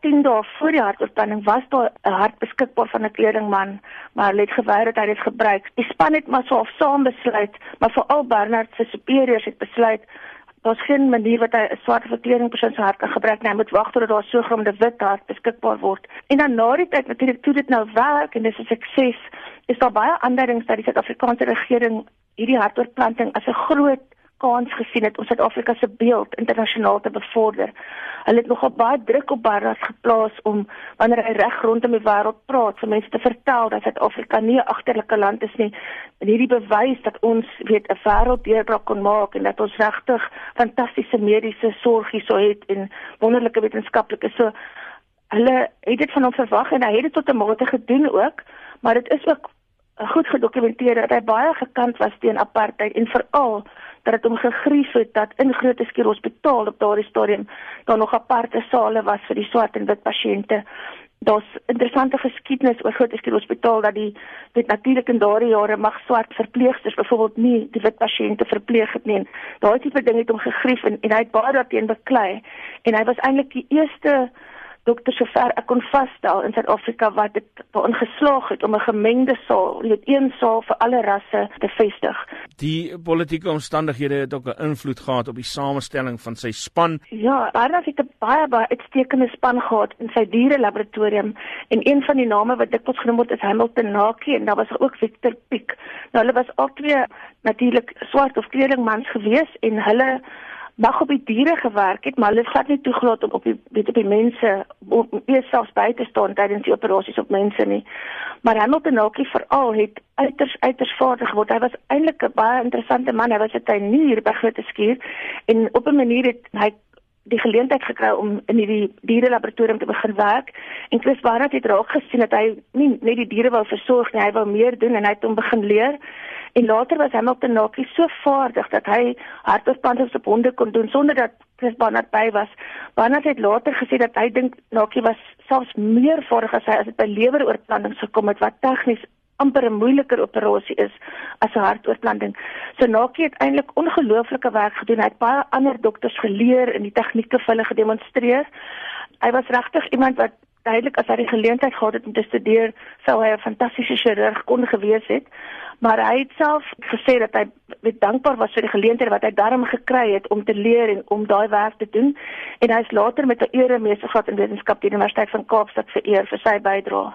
10 dae voor die hartoortplanting was daar 'n hart beskikbaar van 'n kledingman, maar hulle het geweier dat hy dit gebruik. Die span het maar so of saam besluit, maar veral Bernard se superieurs het besluit daar's geen manier wat hy 'n swart verkleding persoon se hart kan gebruik nie. Hy moet wag totdat daar so 'n groot wit hart beskikbaar word. En dan na die tyd natuurlik toe dit nou werk en dis 'n sukses, is daar baie aanduidings dat die Suid-Afrikaanse regering hierdie hartoortplanting as 'n groot kans gesien het om Suid-Afrika se beeld internasionaal te bevorder. Hulle het nogal baie druk op Barras geplaas om wanneer hy reg rondom die wêreld praat vir mense te vertel dat Suid-Afrika nie 'n agterlike land is nie. En hierdie bewys dat ons weet 'n wêrelddeurbraak kon maak en dat ons regtig fantastiese mediese sorg hierso het en wonderlike wetenskaplike so hulle het dit van hom verwag en hy het dit tot 'n mate gedoen ook, maar dit is ook goed gedokumenteer dat hy baie gekant was teen apartheid en veral dat dit hom gegrief het dat in Groot Schuur Hospitaal op daardie stadium daar nog aparte sale was vir die swart en wit pasiënte. Daar's interessante geskiedenis oor Groot Schuur Hospitaal dat die dit natuurlik in daardie jare mag swart verpleegsters byvoorbeeld nie die wit pasiënte verpleeg het nie. Daai tipe ding het hom gegrief en, en hy het baie daarteen beklei en hy was eintlik die eerste dokter sover ek kon vasstel in Suid-Afrika wat dit daarin geslaag het om 'n gemengde saal, jy weet een saal vir alle rasse te vestig. Die politieke omstandighede het ook 'n invloed gehad op die samestelling van sy span. Ja, Barnard het 'n baie baie uitstekende span gehad in sy diere laboratorium en een van die name wat dikwels genoem word is Hamilton Naki en daar was ook Victor Piek. Nou hulle was al twee natuurlik swart of kledingmans gewees en hulle mag op die diere gewerk het, maar hulle het glad nie toegelaat om op die weet op die mense om eers selfs by te staan tydens die operasies op mense nie. Maar Hamilton Naki veral het uiters uiters vaardig geword. Hy was eintlik 'n baie interessante man. Hy was 'n tuinier by Groot Skuur en op 'n manier het hy die geleentheid gekry om in hierdie diere laboratorium te begin werk en Chris Barnard het raak gesien dat hy nie net die diere wou versorg nie, hy wou meer doen en hy het hom begin leer. En later was Hamilton Naki so vaardig dat hy hartoortplantings op honde kon doen sonder dat Chris Barnard by was. Barnard het later gesê dat hy dink Naki was selfs meer vaardig as hy as dit by leweroortplantings gekom het wat tegnies amper 'n moeiliker operasie is as 'n hartoortplanting. So Naki het eintlik ongelooflike werk gedoen. Hy het baie ander dokters geleer en die tegnieke vir hulle gedemonstreer. Hy was regtig iemand wat duidelik as hy die geleentheid gehad het om te studeer, sou hy 'n fantastiese chirurg kon gewees het. Maar hy het self gesê dat hy weet dankbaar was vir die geleenthede wat hy daarom gekry het om te leer en om daai werk te doen. En hy is later met 'n eremeester gehad in wetenskap by die Universiteit van Kaapstad vereer vir sy bydrae